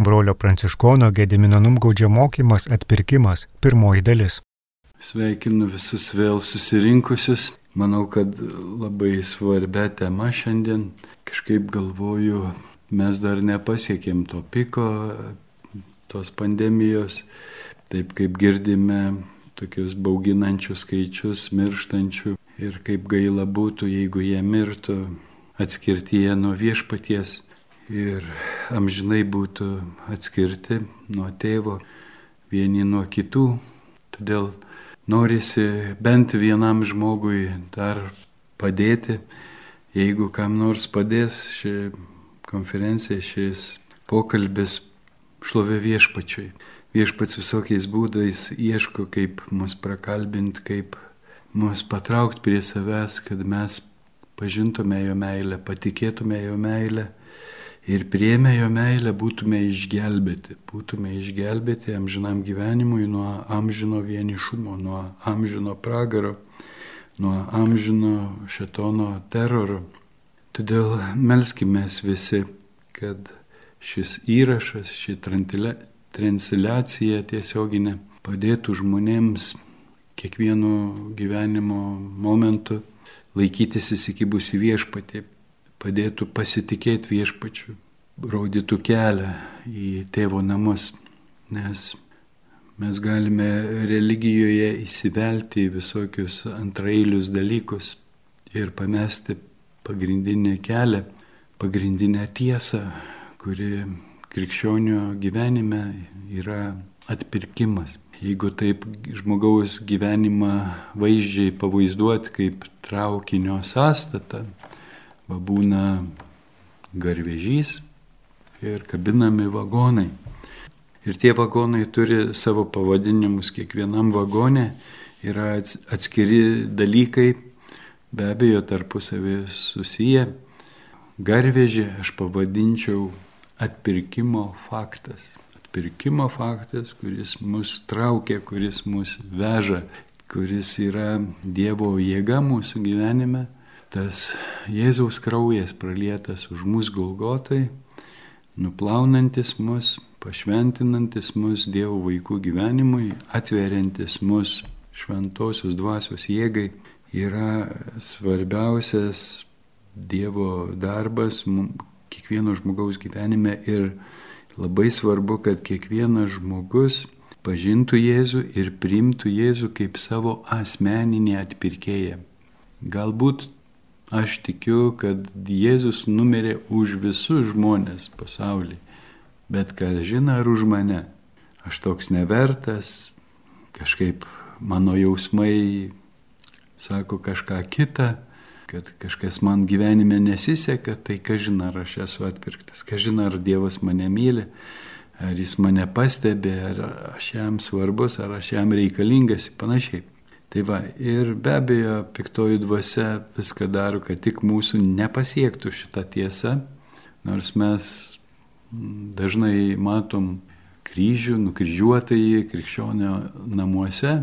Brolio Pranciškono Gedimino Numgaudžio mokymas atpirkimas - pirmoji dalis. Sveikinu visus vėl susirinkusius. Manau, kad labai svarbia tema šiandien. Kažkaip galvoju, mes dar nepasiekėm to piko, tos pandemijos. Taip kaip girdime tokius bauginančius skaičius mirštančių ir kaip gaila būtų, jeigu jie mirtų atskirtyje nuo viešpaties ir amžinai būtų atskirti nuo tėvo, vieni nuo kitų. Todėl norisi bent vienam žmogui dar padėti, jeigu kam nors padės ši konferencija, šis pokalbis šlovė viešpačiui. Viešpats visokiais būdais ieško, kaip mus prakalbinti, kaip mus patraukti prie savęs, kad mes pažintume jo meilę, patikėtume jo meilę ir priemę jo meilę būtume išgelbėti, būtume išgelbėti amžinam gyvenimui nuo amžino vienišumo, nuo amžino pragaro, nuo amžino šetono teroro. Todėl melskime visi, kad šis įrašas, ši transliacija tiesioginė padėtų žmonėms kiekvienu gyvenimo momentu laikytis įsikibusi viešpatį, padėtų pasitikėti viešpačiu, rodytų kelią į tėvo namus, nes mes galime religijoje įsivelti į visokius antrailius dalykus ir pamesti pagrindinį kelią, pagrindinę tiesą, kuri krikščionio gyvenime yra atpirkimas. Jeigu taip žmogaus gyvenimą vaizdžiai pavaizduoti kaip traukinio sąstatą, būna garvežys ir kabinami vagonai. Ir tie vagonai turi savo pavadinimus, kiekvienam vagone yra atskiri dalykai, be abejo tarpusavį susiję. Garvežį aš pavadinčiau atpirkimo faktas. Atpirkimo faktas, kuris mus traukia, kuris mus veža, kuris yra Dievo jėga mūsų gyvenime. Tas Jėzaus kraujas pralietas už mus Golgotai, nuplaunantis mus, pašventinantis mus Dievo vaikų gyvenimui, atveriantis mus šventosios dvasios jėgai, yra svarbiausias Dievo darbas kiekvieno žmogaus gyvenime ir labai svarbu, kad kiekvienas žmogus pažintų Jėzų ir priimtų Jėzų kaip savo asmeninį atpirkėją. Galbūt aš tikiu, kad Jėzus numirė už visus žmonės pasaulyje, bet ką žina ar už mane. Aš toks nevertas, kažkaip mano jausmai sako kažką kitą, kad kažkas man gyvenime nesiseka, tai kažin ar aš esu atpirktas, kažin ar Dievas mane myli, ar jis mane pastebi, ar aš jam svarbus, ar aš jam reikalingas ir panašiai. Tai va, ir be abejo, piktoji dvasia viską daro, kad tik mūsų nepasiektų šitą tiesą, nors mes dažnai matom kryžių, nukryžiuotąjį krikščionio namuose,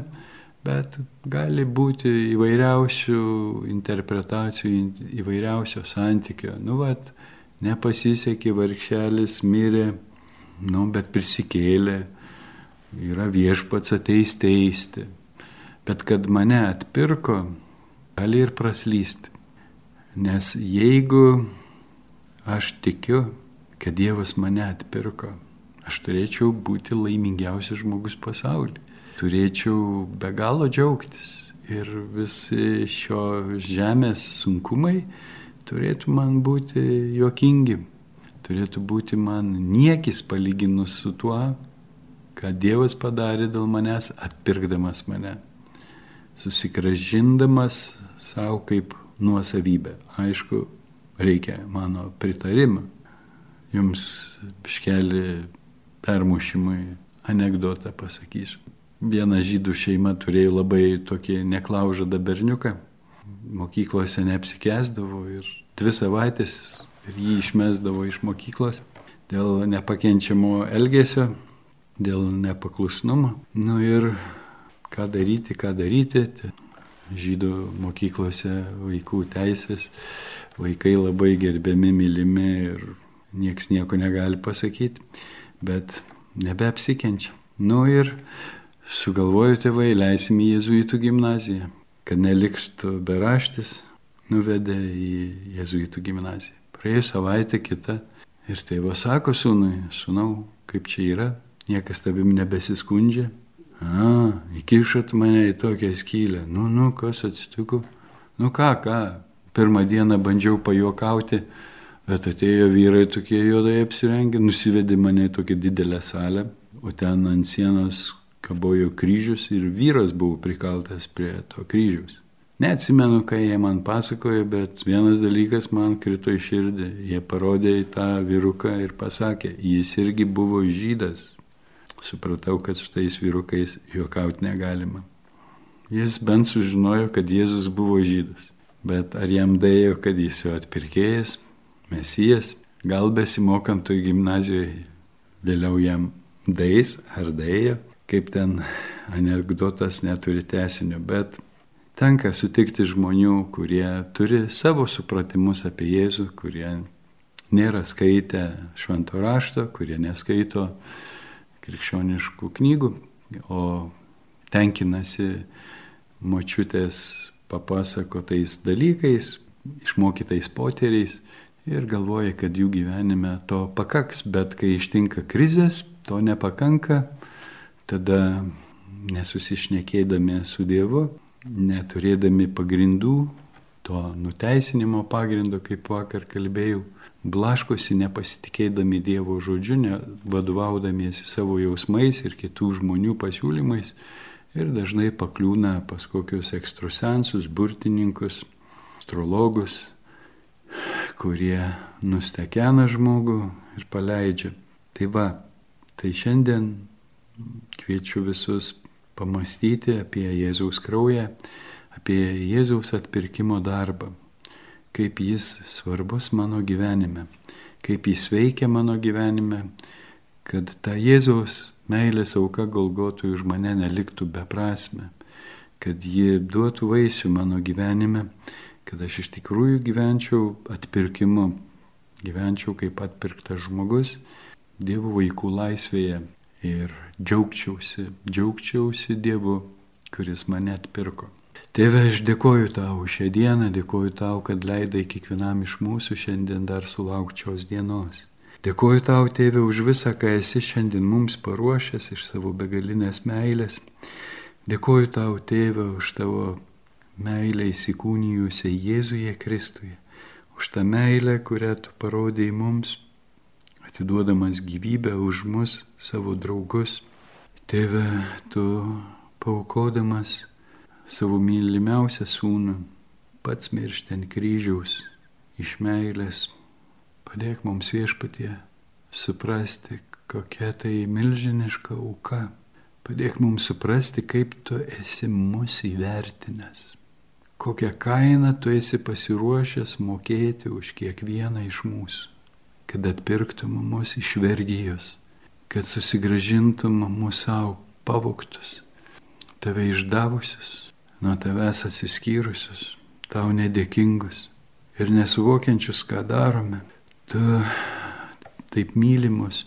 bet gali būti įvairiausių interpretacijų, įvairiausio santykio. Nu, vat, nepasisekė, vargšelis mirė, nu, bet prisikėlė, yra viešpats ateis teisti. Bet kad mane atpirko, gali ir praslysti. Nes jeigu aš tikiu, kad Dievas mane atpirko, aš turėčiau būti laimingiausias žmogus pasaulyje turėčiau be galo džiaugtis ir visi šio žemės sunkumai turėtų man būti juokingi, turėtų būti man niekis palyginus su tuo, ką Dievas padarė dėl manęs, atpirkdamas mane, susigražindamas savo kaip nuosavybę. Aišku, reikia mano pritarimą. Jums biškelį permušimui anegdotą pasakysiu. Viena žydų šeima turėjo labai tokį neklaužadą berniuką, mokyklose neapsikesdavo ir dvi savaitės ir jį išmesdavo iš mokyklos dėl nepakenčiamo elgesio, dėl nepaklusnumo. Nu ir ką daryti, ką daryti. Žydų mokyklose vaikų teisės, vaikai labai gerbiami, mylimi ir nieks nieko negali pasakyti. bet nebeapsikenčia. Nu ir sugalvoju tėvai, leisim į Jėzuitų gimnaziją, kad neliktų beraštis, nuvedė į Jėzuitų gimnaziją. Praėjo savaitę kitą ir tėvas sako sūnui, sūnau, kaip čia yra, niekas tavim nebesiskundžia. A, įkišot mane į tokią skylę. Nu, nu, kas atsitiko? Nu ką, ką, pirmą dieną bandžiau pajuokauti, bet atėjo vyrai tokie juodai apsirengę, nusivedė mane į tokią didelę salę, o ten ant sienos kabojo kryžius ir vyras buvo prikaltas prie to kryžiaus. Neatsimenu, ką jie man pasakojo, bet vienas dalykas man krito į širdį. Jie parodė į tą vyruką ir pasakė, jis irgi buvo žydas. Supratau, kad su tais vyrukais juokauti negalima. Jis bent sužinojo, kad Jėzus buvo žydas. Bet ar jam dėjo, kad jis jo atpirkėjas, mesijas, gal besimokant toj gimnazijoje, vėliau jam dais ar dėjo, kaip ten anegdotas neturi tesinio, bet tenka sutikti žmonių, kurie turi savo supratimus apie Jėzų, kurie nėra skaitę švento rašto, kurie neskaito krikščioniškų knygų, o tenkinasi močiutės papasakotais dalykais, išmokytais poteriais ir galvoja, kad jų gyvenime to pakaks, bet kai ištinka krizės, to nepakanka, tada nesusišnekėdami su Dievu, neturėdami pagrindų, to nuteisinimo pagrindo, kaip vakar kalbėjau, blaškosi nepasitikėdami Dievo žodžiu, vadovaudamiesi savo jausmais ir kitų žmonių pasiūlymais ir dažnai pakliūna pas kokius ekstrusensus, burtininkus, astrologus, kurie nustekena žmogų ir paleidžia. Tai va, tai šiandien kviečiu visus pamastyti apie Jėzaus kraują, apie Jėzaus atpirkimo darbą, kaip jis svarbus mano gyvenime, kaip jis veikia mano gyvenime, kad ta Jėzaus meilės auka Golgotui už mane neliktų beprasme, kad ji duotų vaisių mano gyvenime, kad aš iš tikrųjų gyvenčiau atpirkimu, gyvenčiau kaip atpirktas žmogus, Dievo vaikų laisvėje ir džiaugčiausi, džiaugčiausi Dievu, kuris mane atpirko. Tėve, aš dėkoju tau šią dieną, dėkoju tau, kad leidai kiekvienam iš mūsų šiandien dar sulaukčios dienos. Dėkoju tau, tėve, už visą, ką esi šiandien mums paruošęs iš savo begalinės meilės. Dėkoju tau, tėve, už tavo meilę įsikūnijusią Jėzuje Kristuje, už tą meilę, kurią tu parodėjai mums atiduodamas gyvybę už mus, savo draugus. Tėve, tu paukodamas savo mylimiausią sūnų, pats miršti ant kryžiaus iš meilės, padėk mums viešpatie suprasti, kokia tai milžiniška auka. Padėk mums suprasti, kaip tu esi mūsų įvertinęs, kokią kainą tu esi pasiruošęs mokėti už kiekvieną iš mūsų kad atpirktum mus iš vergyjos, kad susigražintum mus savo pavoktus, tave išdavusius, nuo tavęs atsiskyrusius, tau nedėkingus ir nesuvokiančius, ką darome. Tu taip mylimus,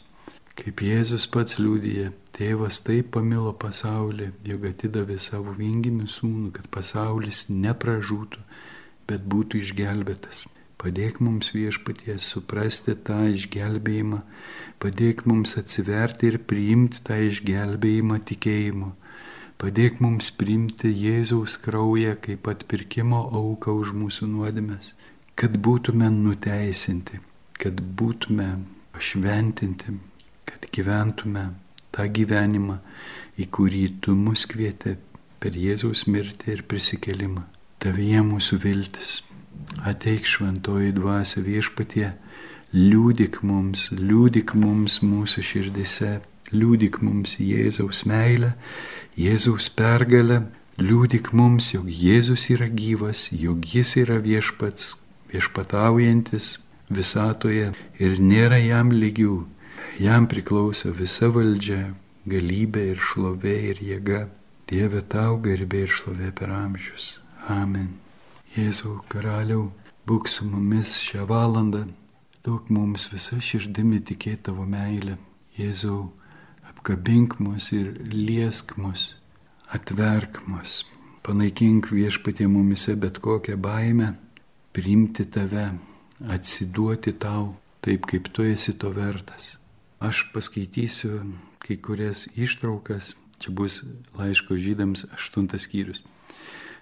kaip Jėzus pats liūdija, tėvas taip pamilo pasaulį, jog atidavė savo vinginių sūnų, kad pasaulis nepražūtų, bet būtų išgelbėtas. Padėk mums viešpaties suprasti tą išgelbėjimą, padėk mums atsiverti ir priimti tą išgelbėjimą tikėjimu. Padėk mums priimti Jėzaus kraują kaip atpirkimo auką už mūsų nuodėmes, kad būtume nuteisinti, kad būtume pašventinti, kad gyventume tą gyvenimą, į kurį tu mus kvieti per Jėzaus mirtį ir prisikelimą. Tavyje mūsų viltis. Ateik šventoji dvasia viešpatie, liūdik mums, liūdik mums mūsų širdise, liūdik mums Jėzaus meilę, Jėzaus pergalę, liūdik mums, jog Jėzus yra gyvas, jog Jis yra viešpats, viešpataujantis visatoje ir nėra jam lygių, jam priklauso visa valdžia, galybė ir šlovė ir jėga. Dieve tau garbė ir šlovė per amžius. Amen. Jėzau karaliau, būk su mumis šią valandą, duok mums visą širdimi tikėti tavo meilę Jėzau, apkabink mus ir liesk mus, atverk mus, panaikink viešpatie mumise bet kokią baimę, priimti tave, atsiduoti tau taip, kaip tu esi to vertas. Aš paskaitysiu kai kurias ištraukas, čia bus laiško žydams aštuntas skyrius.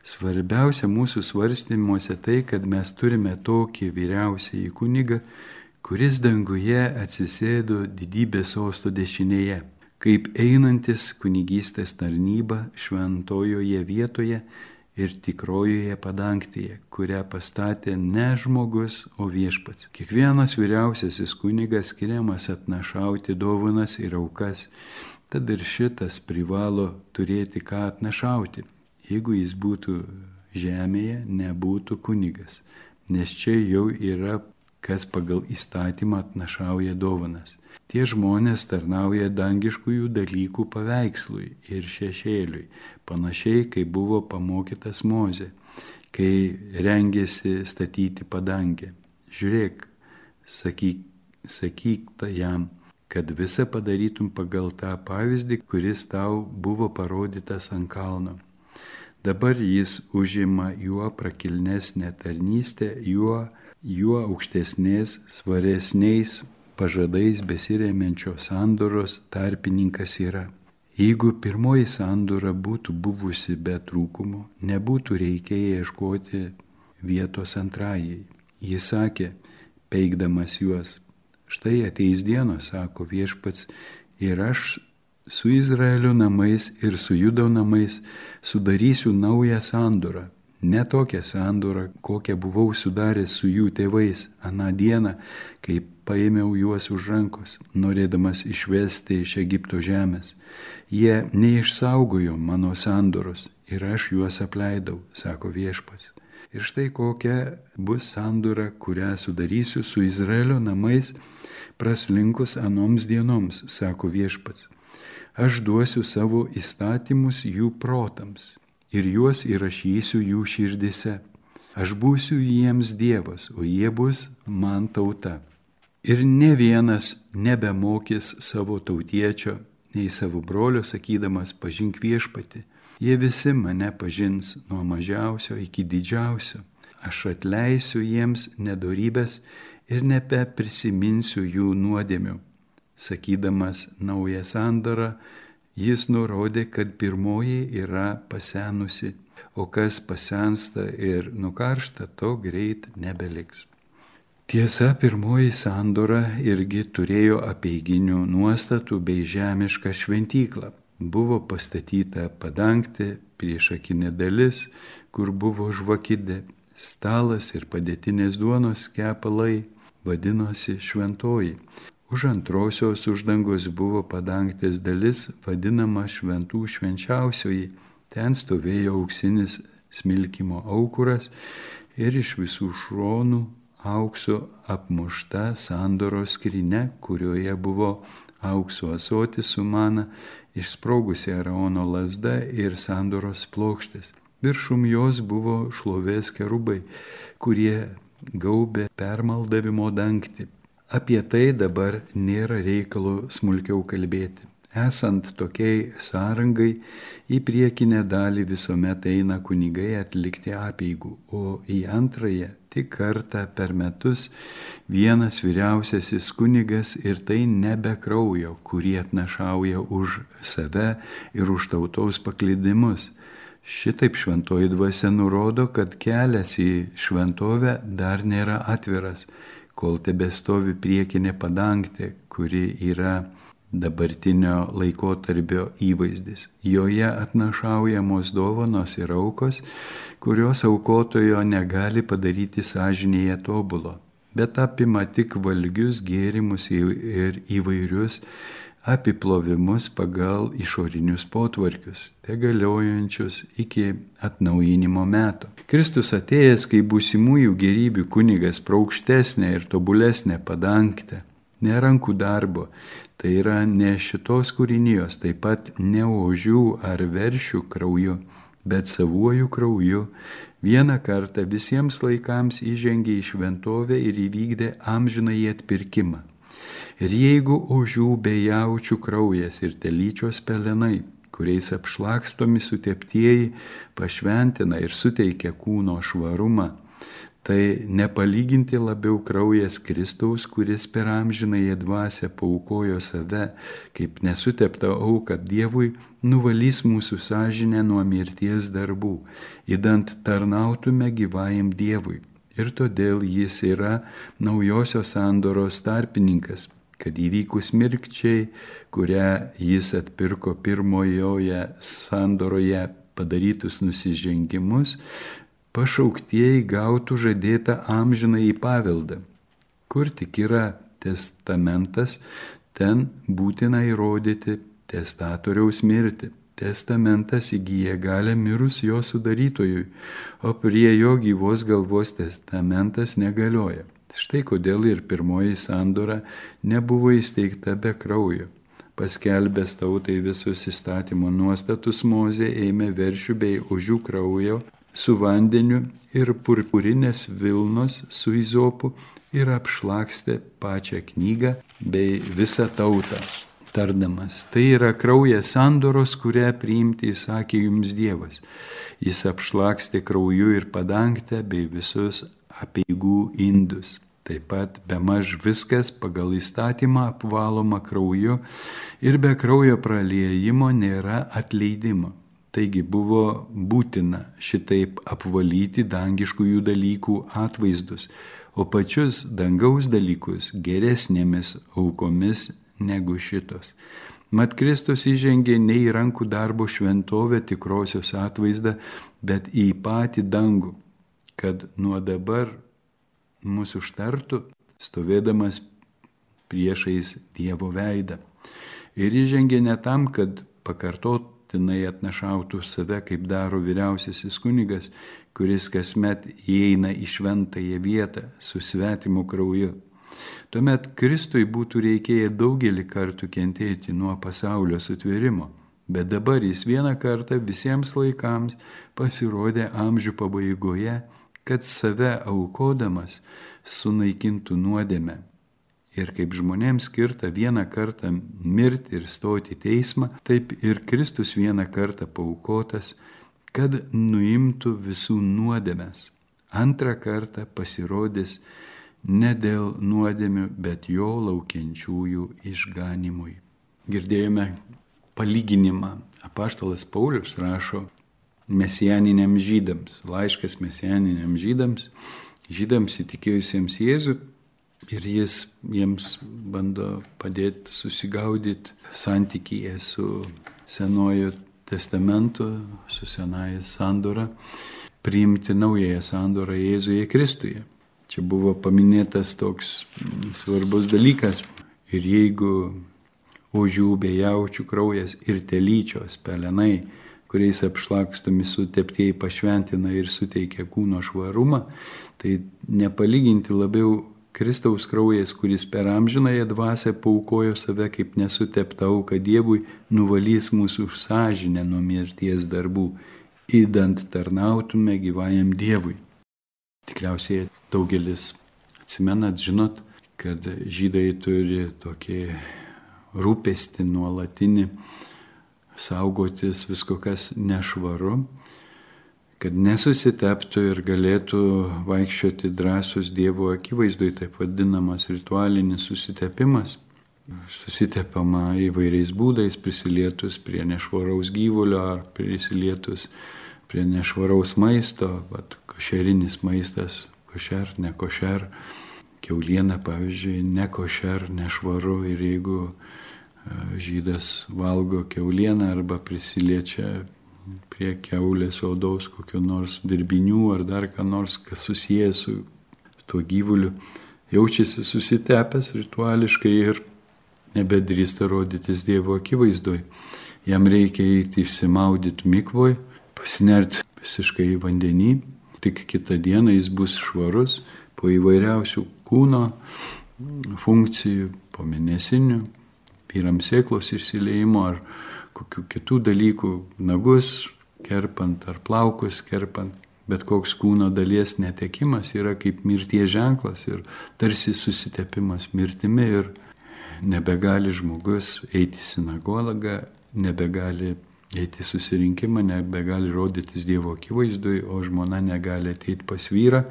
Svarbiausia mūsų svarstymuose tai, kad mes turime tokį vyriausiąjį kunigą, kuris danguje atsisėdo didybės osto dešinėje, kaip einantis kunigystės tarnyba šventojoje vietoje ir tikrojoje padangtėje, kurią pastatė ne žmogus, o viešpats. Kiekvienas vyriausiasis kunigas skiriamas atnašauti dovanas ir aukas, tad ir šitas privalo turėti ką atnašauti. Jeigu jis būtų žemėje, nebūtų kunigas, nes čia jau yra kas pagal įstatymą atnašauja dovanas. Tie žmonės tarnauja dangiškųjų dalykų paveikslui ir šešėliui, panašiai kaip buvo pamokytas Mozė, kai rengėsi statyti padangę. Žiūrėk, sakyk, sakyk ta jam, kad visą padarytum pagal tą pavyzdį, kuris tau buvo parodytas ant kalno. Dabar jis užima juo prakilnesnę tarnystę, juo, juo aukštesnės, svaresniais pažadais besiremiančio sandoros tarpininkas yra. Jeigu pirmoji sandora būtų buvusi be trūkumų, nebūtų reikėję ieškoti vietos antrajai. Jis sakė, peikdamas juos, štai ateis dienos, sako viešpats, ir aš su Izraelio namais ir su Judo namais sudarysiu naują sandorą Ne tokią sandorą, kokią buvau sudaręs su jų tėvais aną dieną, kai paėmiau juos už rankos, norėdamas išvesti iš Egipto žemės. Jie neišsaugojo mano sandoros ir aš juos apleidau, sako viešpas. Ir štai kokia bus sandora, kurią sudarysiu su Izraelio namais praslinkus anoms dienoms, sako viešpats. Aš duosiu savo įstatymus jų protams ir juos įrašysiu jų širdise. Aš būsiu jiems Dievas, o jie bus man tauta. Ir ne vienas nebemokys savo tautiečio, nei savo brolio sakydamas pažink viešpati. Jie visi mane pažins nuo mažiausio iki didžiausio. Aš atleisiu jiems nedorybės ir nebeprisiminsiu jų nuodėmių. Sakydamas naują sandarą, Jis nurodė, kad pirmoji yra pasenusi, o kas pasensta ir nukaršta, to greit nebeliks. Tiesa, pirmoji sandora irgi turėjo apieiginių nuostatų bei žemišką šventyklą. Buvo pastatyta padangti, priešakinė dalis, kur buvo žvakidė, stalas ir padėtinės duonos kepalai vadinosi šventoji, Už antrosios uždangos buvo padangtės dalis vadinama šventų švenčiausioji. Ten stovėjo auksinis smilkimo aukuras ir iš visų šronų aukso apmušta sandoro skrinė, kurioje buvo aukso asotis su mana, išsprogusi Araono lasda ir sandoros plokštės. Viršum jos buvo šlovės kerubai, kurie gaubė permaldavimo dangtį. Apie tai dabar nėra reikalo smulkiau kalbėti. Esant tokiai sąrangai, į priekinę dalį visuomet eina kunigai atlikti apieigų, o į antrąją tik kartą per metus vienas vyriausiasis kunigas ir tai nebe kraujo, kurį atnašauja už save ir už tautos paklydimus. Šitaip šventoji dvasia nurodo, kad kelias į šventovę dar nėra atviras kol tebestovi priekinė padangtė, kuri yra dabartinio laikotarpio įvaizdis. Joje atnašaujamos dovanos ir aukos, kurios aukotojo negali padaryti sąžinėje tobulo, bet apima tik valgius gėrimus ir įvairius apiplovimus pagal išorinius potvarkius, te galiojančius iki atnaujinimo metų. Kristus atėjęs kaip būsimųjų gerybių kunigas praukštesnė ir tobulesnė padangtė, ne rankų darbo, tai yra ne šitos kūrinijos, taip pat ne ožių ar veršių krauju, bet savuoju krauju, vieną kartą visiems laikams įžengė į šventovę ir įvykdė amžinai atpirkimą. Ir jeigu ožių bei jaučių kraujas ir telyčios pelenai, kuriais apšlakstomi suteptieji, pašventina ir suteikia kūno švarumą, tai nepalyginti labiau kraujas Kristaus, kuris per amžinąją dvasę paukojo save kaip nesutepta auka Dievui, nuvalys mūsų sąžinę nuo mirties darbų, įdant tarnautume gyvajam Dievui. Ir todėl jis yra naujosios sandoros tarpininkas, kad įvykus mirkčiai, kurią jis atpirko pirmojoje sandoroje padarytus nusižengimus, pašauktieji gautų žadėtą amžiną į paveldą. Kur tik yra testamentas, ten būtina įrodyti testatoriaus mirtį. Testamentas įgyja galę mirus jo sudarytojui, o prie jo gyvos galvos testamentas negalioja. Štai kodėl ir pirmoji sandora nebuvo įsteigta be kraujo. Paskelbęs tautai visus įstatymo nuostatus, Mozė ėmė veršių bei ožių kraujo su vandeniu ir purpurinės Vilnos su izopu ir apšlakstė pačią knygą bei visą tautą. Tardamas, tai yra kraujas sandoros, kurią priimti įsakė jums Dievas. Jis apšlakstė krauju ir padangtę bei visus apieigų indus. Taip pat be maž viskas pagal įstatymą apvaloma krauju ir be kraujo praliejimo nėra atleidimo. Taigi buvo būtina šitaip apvalyti dangiškųjų dalykų atvaizdus, o pačius dangaus dalykus geresnėmis aukomis negu šitos. Mat Kristus įžengė ne į rankų darbo šventovę tikrosios atvaizdą, bet į patį dangų, kad nuo dabar mūsų užtartų, stovėdamas priešais Dievo veidą. Ir įžengė ne tam, kad pakartot tinai atnašautų save, kaip daro vyriausiasis kunigas, kuris kasmet įeina į šventąją vietą su svetimu krauju. Tuomet Kristui būtų reikėję daugelį kartų kentėti nuo pasaulio sutvėrimo, bet dabar jis vieną kartą visiems laikams pasirodė amžių pabaigoje, kad save aukodamas sunaikintų nuodėmę Ir kaip žmonėms skirta vieną kartą mirti ir stoti į teismą, taip ir Kristus vieną kartą paukotas, kad nuimtų visų nuodėmes. Antrą kartą pasirodys ne dėl nuodėmių, bet jo laukiančiųjų išganimui. Girdėjome palyginimą. Apaštalas Paulius rašo mesijaniniams žydams, laiškas mesijaniniams žydams, žydams įtikėjusiems Jėzų Ir jis jiems bando padėti susigaudyti santykyje su Senuoju testamentu, su Senąją sandorą, priimti naująją sandorą Jėzuje Kristuje. Čia buvo paminėtas toks svarbus dalykas. Ir jeigu ožių bei jaučių kraujas ir telyčios pelenai, kuriais apšlakstomi suteptieji pašventina ir suteikia kūno švarumą, tai nepalyginti labiau Kristaus kraujas, kuris per amžinąją dvasę paukojo save kaip nesutepta auka Dievui, nuvalys mūsų sąžinę nuo mirties darbų, įdant tarnautume gyvajam Dievui. Tikriausiai daugelis atsimenat, žinot, kad žydai turi tokį rūpestį nuolatinį saugotis visko, kas nešvaru kad nesusiteptų ir galėtų vaikščioti drąsus Dievo akivaizdui, taip vadinamas ritualinis susitepimas. Susitepama įvairiais būdais, prisilietus prie nešvaraus gyvulio ar prisilietus prie nešvaraus maisto, bet košerinis maistas, košer, ne košer, keuliena, pavyzdžiui, ne košer, nešvaru ir jeigu žydas valgo keulieną arba prisiliečia prie keulės odos kokio nors dirbinių ar dar ką nors, kas susijęs su tuo gyvuliu, jaučiasi susitepęs rituališkai ir nebedrįsta rodytis Dievo akivaizdoj. Jam reikia eiti išsimaudyti mikvoj, pasinerti visiškai į vandenį, tik kitą dieną jis bus švarus po įvairiausių kūno funkcijų, po mėnesinių, vyrams sėklos išsileimo ar kokių kitų dalykų, nagus kerpant ar plaukus kerpant, bet koks kūno dalies netekimas yra kaip mirties ženklas ir tarsi susitepimas mirtimi ir nebegali žmogus eiti sinagogą, nebegali eiti susirinkimą, nebegali rodytis Dievo akivaizdui, o žmona negali ateiti pas vyrą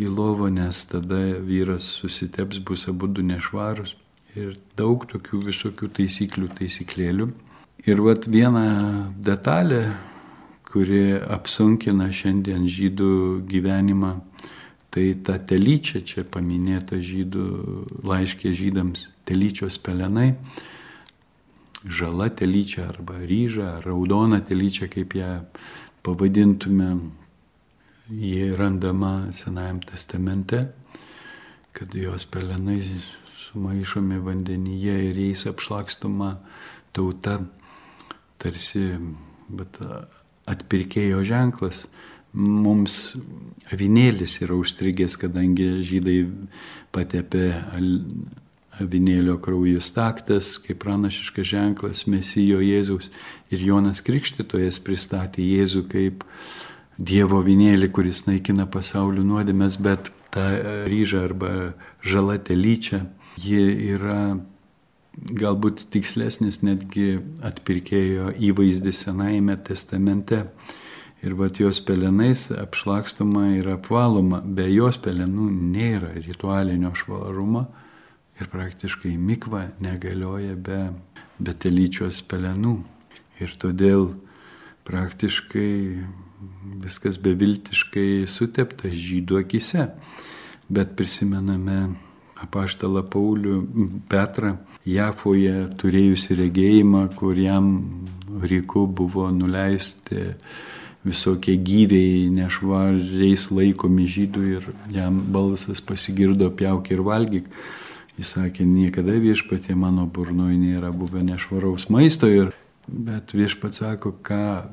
į lovą, nes tada vyras susiteps, bus abu du nešvarus. Ir daug tokių visokių taisyklių, taisyklėlių. Ir vat viena detalė, kuri apsunkina šiandien žydų gyvenimą, tai ta telyčia čia paminėta žydų laiškė žydams, telyčios pelenai žala telyčia arba ryža, raudona telyčia, kaip ją pavadintume, jie randama Senajam testamente, kad jos pelenai sumaišomi vandenyje ir jais apšlakstoma tauta, tarsi bet, atpirkėjo ženklas. Mums avinėlis yra užstrigęs, kadangi žydai patepė avinėlio kraujo staktas, kaip pranašiškas ženklas Mesijo Jėzaus. Ir Jonas Krikštytojas pristatė Jėzų kaip Dievo avinėlį, kuris naikina pasaulio nuodėmės, bet ta ryža arba žala telyčia, ji yra galbūt tikslesnis netgi atpirkėjo įvaizdis Senajame testamente. Ir vat jos pelenais apšlakstoma ir apvaloma, be jos pelenų nėra ritualinio švarumo ir praktiškai mikva negalioja be, be telyčios pelenų. Ir todėl praktiškai viskas beviltiškai sutepta žydų akise. Bet prisimename apaštalą Paulių Petrą Jafoje turėjusi regėjimą, kur jam ryku buvo nuleisti visokie gyviai nešvariais laikomi žydų ir jam balsas pasigirdo pjauk ir valgyk. Jis sakė, niekada viešpatė mano burnoje nėra buvę nešvaraus maisto, ir, bet viešpats sako, ką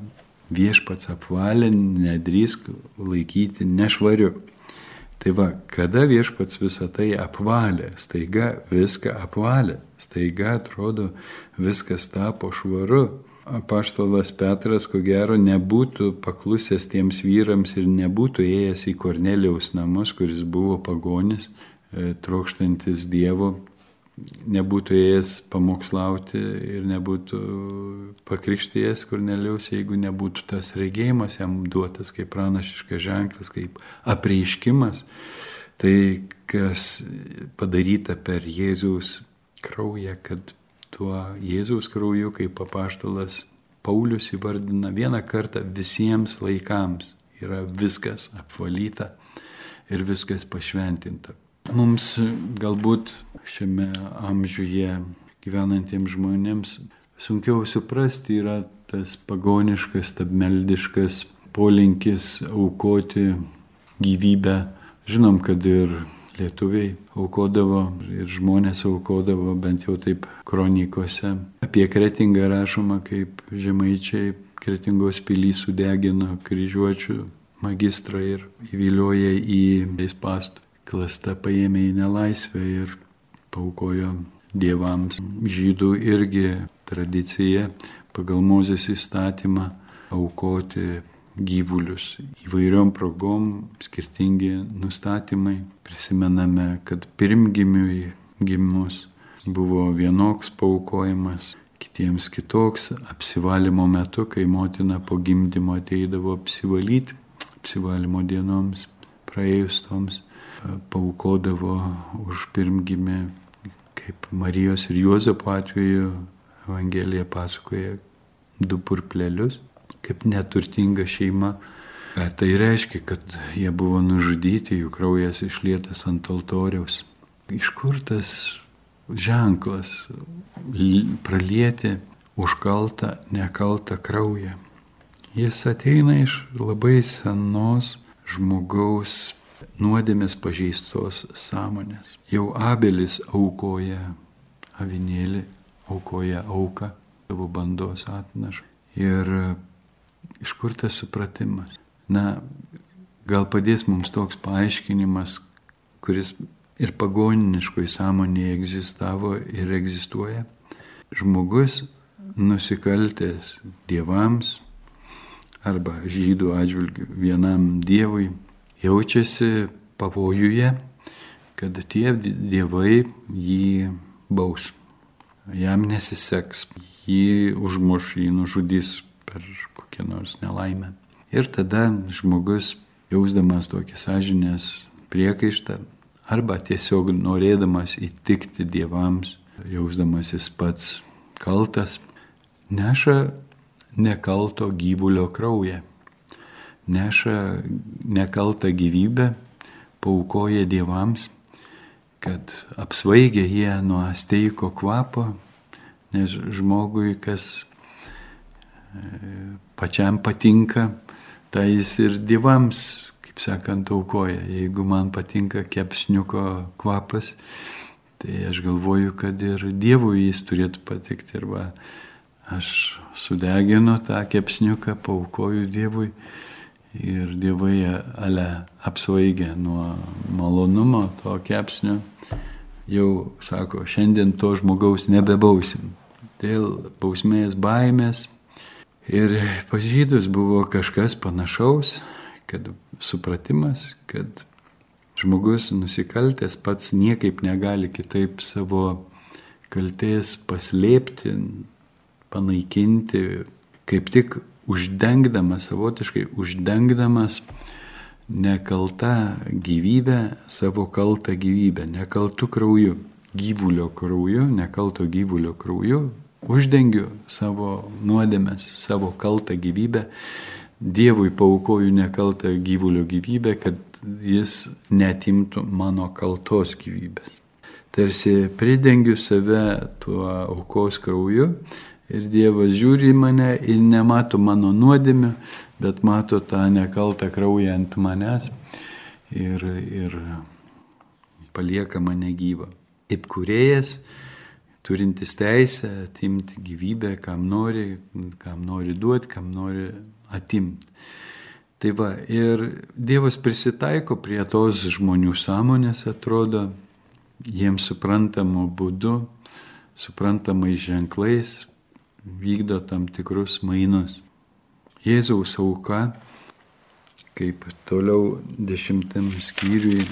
viešpats apvalė, nedrįsk laikyti nešvariu. Tai va, kada viešpats visą tai apvalė, staiga viską apvalė, staiga atrodo viskas tapo švaru. Apaštalas Petras, ko gero, nebūtų paklusęs tiems vyrams ir nebūtų ėjęs į Kornelijaus namus, kuris buvo pagonis, E, trokštantis Dievo nebūtų ėjęs pamokslauti ir nebūtų pakrikštėjęs Korneliaus, jeigu nebūtų tas regėjimas jam duotas kaip pranašiškas ženklas, kaip apreiškimas. Tai kas padaryta per Jėzaus kraują, kad tuo Jėzaus krauju, kaip papaštalas Paulius įvardina vieną kartą visiems laikams, yra viskas apvalyta ir viskas pašventinta. Mums galbūt šiame amžiuje gyvenantiems žmonėms sunkiau suprasti yra tas pagoniškas, tabmeldiškas polinkis aukoti gyvybę. Žinom, kad ir lietuviai aukodavo ir žmonės aukodavo, bent jau taip kronikose. Apie kretingą rašoma, kaip žemaičiai kretingos pilį sudegino kryžiuočių magistrą ir įvilioja į įspastų klasta paėmė į nelaisvę ir paukojo dievams. Žydų irgi tradicija pagal Mozės įstatymą aukoti gyvulius. Įvairiom progom skirtingi nustatymai. Prisimename, kad pirmgimiui gimus buvo vienoks paukojimas, kitiems kitoks. Apsivalymo metu, kai motina po gimdymo ateidavo apsivalyti, apsivalymo dienoms praėjus toms paukodavo už pirmgimį, kaip Marijos ir Juozapo atveju Evangelija pasakoja du purplelius, kaip neturtinga šeima. Tai reiškia, kad jie buvo nužudyti, jų kraujas išlietas ant altoriaus. Iš kur tas ženklas pralieti užkaltą, nekaltą kraują? Jis ateina iš labai senos žmogaus nuodėmės pažeistos sąmonės. Jau abelis aukoja avinėlį, aukoja auką, savo bandos atnašą. Ir iš kur tas supratimas? Na, gal padės mums toks paaiškinimas, kuris ir pagoniniškoj sąmonėje egzistavo ir egzistuoja. Žmogus nusikaltęs dievams arba žydų atžvilgių vienam dievui jaučiasi pavojuje, kad tie dievai jį baus. jam nesiseks, jį užmuš, jį nužudys per kokią nors nelaimę. Ir tada žmogus, jausdamas tokį sąžinės priekaištą, arba tiesiog norėdamas įtikti dievams, jausdamasis pats kaltas, neša nekalto gyvulio kraują, neša nekaltą gyvybę, paukoja dievams kad apsvaigę jie nuo steiko kvapo, nes žmogui, kas e, pačiam patinka, tai jis ir dievams, kaip sakant, aukoja. Jeigu man patinka kepsniuko kvapas, tai aš galvoju, kad ir Dievui jis turėtų patikti. Arba aš sudeginu tą kepsniuką, paukoju Dievui ir dievai ale apsvaigę nuo malonumo to kepsnio, jau sako, šiandien to žmogaus nebebausim. Dėl bausmės baimės. Ir pažydus buvo kažkas panašaus, kad supratimas, kad žmogus nusikaltęs pats niekaip negali kitaip savo kalties paslėpti, panaikinti, kaip tik uždengdamas, savotiškai uždengdamas nekaltą gyvybę, savo kaltą gyvybę, nekaltų krauju, gyvulio krauju, nekalto gyvulio krauju, uždengiu savo nuodėmės, savo kaltą gyvybę, Dievui paukoju nekaltą gyvulio gyvybę, kad jis netimtų mano kaltos gyvybės. Tarsi pridengiu save tuo aukos krauju Ir Dievas žiūri į mane ir nemato mano nuodėmių, bet mato tą nekaltą kraują ant manęs ir, ir palieka mane gyvą. Kaip kuriejas, turintis teisę atimti gyvybę, kam nori, kam nori duoti, kam nori atimti. Tai va, ir Dievas prisitaiko prie tos žmonių sąmonės, atrodo, jiems suprantamu būdu, suprantamais ženklais, vykdo tam tikrus mainus. Jėzaus auka, kaip toliau dešimtam skyriui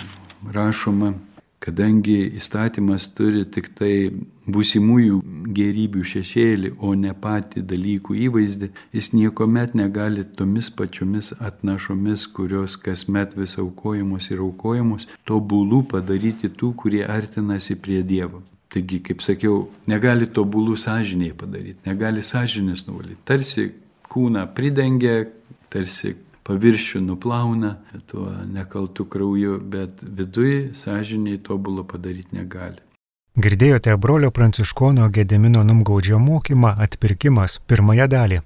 rašoma, kadangi įstatymas turi tik tai būsimųjų gerybių šešėlį, o ne patį dalykų įvaizdį, jis niekuomet negali tomis pačiomis atnašomis, kurios kasmet vis aukojamos ir aukojamos, tobulų padaryti tų, kurie artinasi prie Dievo. Taigi, kaip sakiau, negali tobulų sąžiniai padaryti, negali sąžinės nuvalyti. Tarsi kūną pridengia, tarsi paviršių nuplauna tuo nekaltų krauju, bet viduje sąžiniai tobulo padaryti negali. Girdėjote brolio pranciškono Gedemino numgaudžio mokymą atpirkimas pirmąją dalį.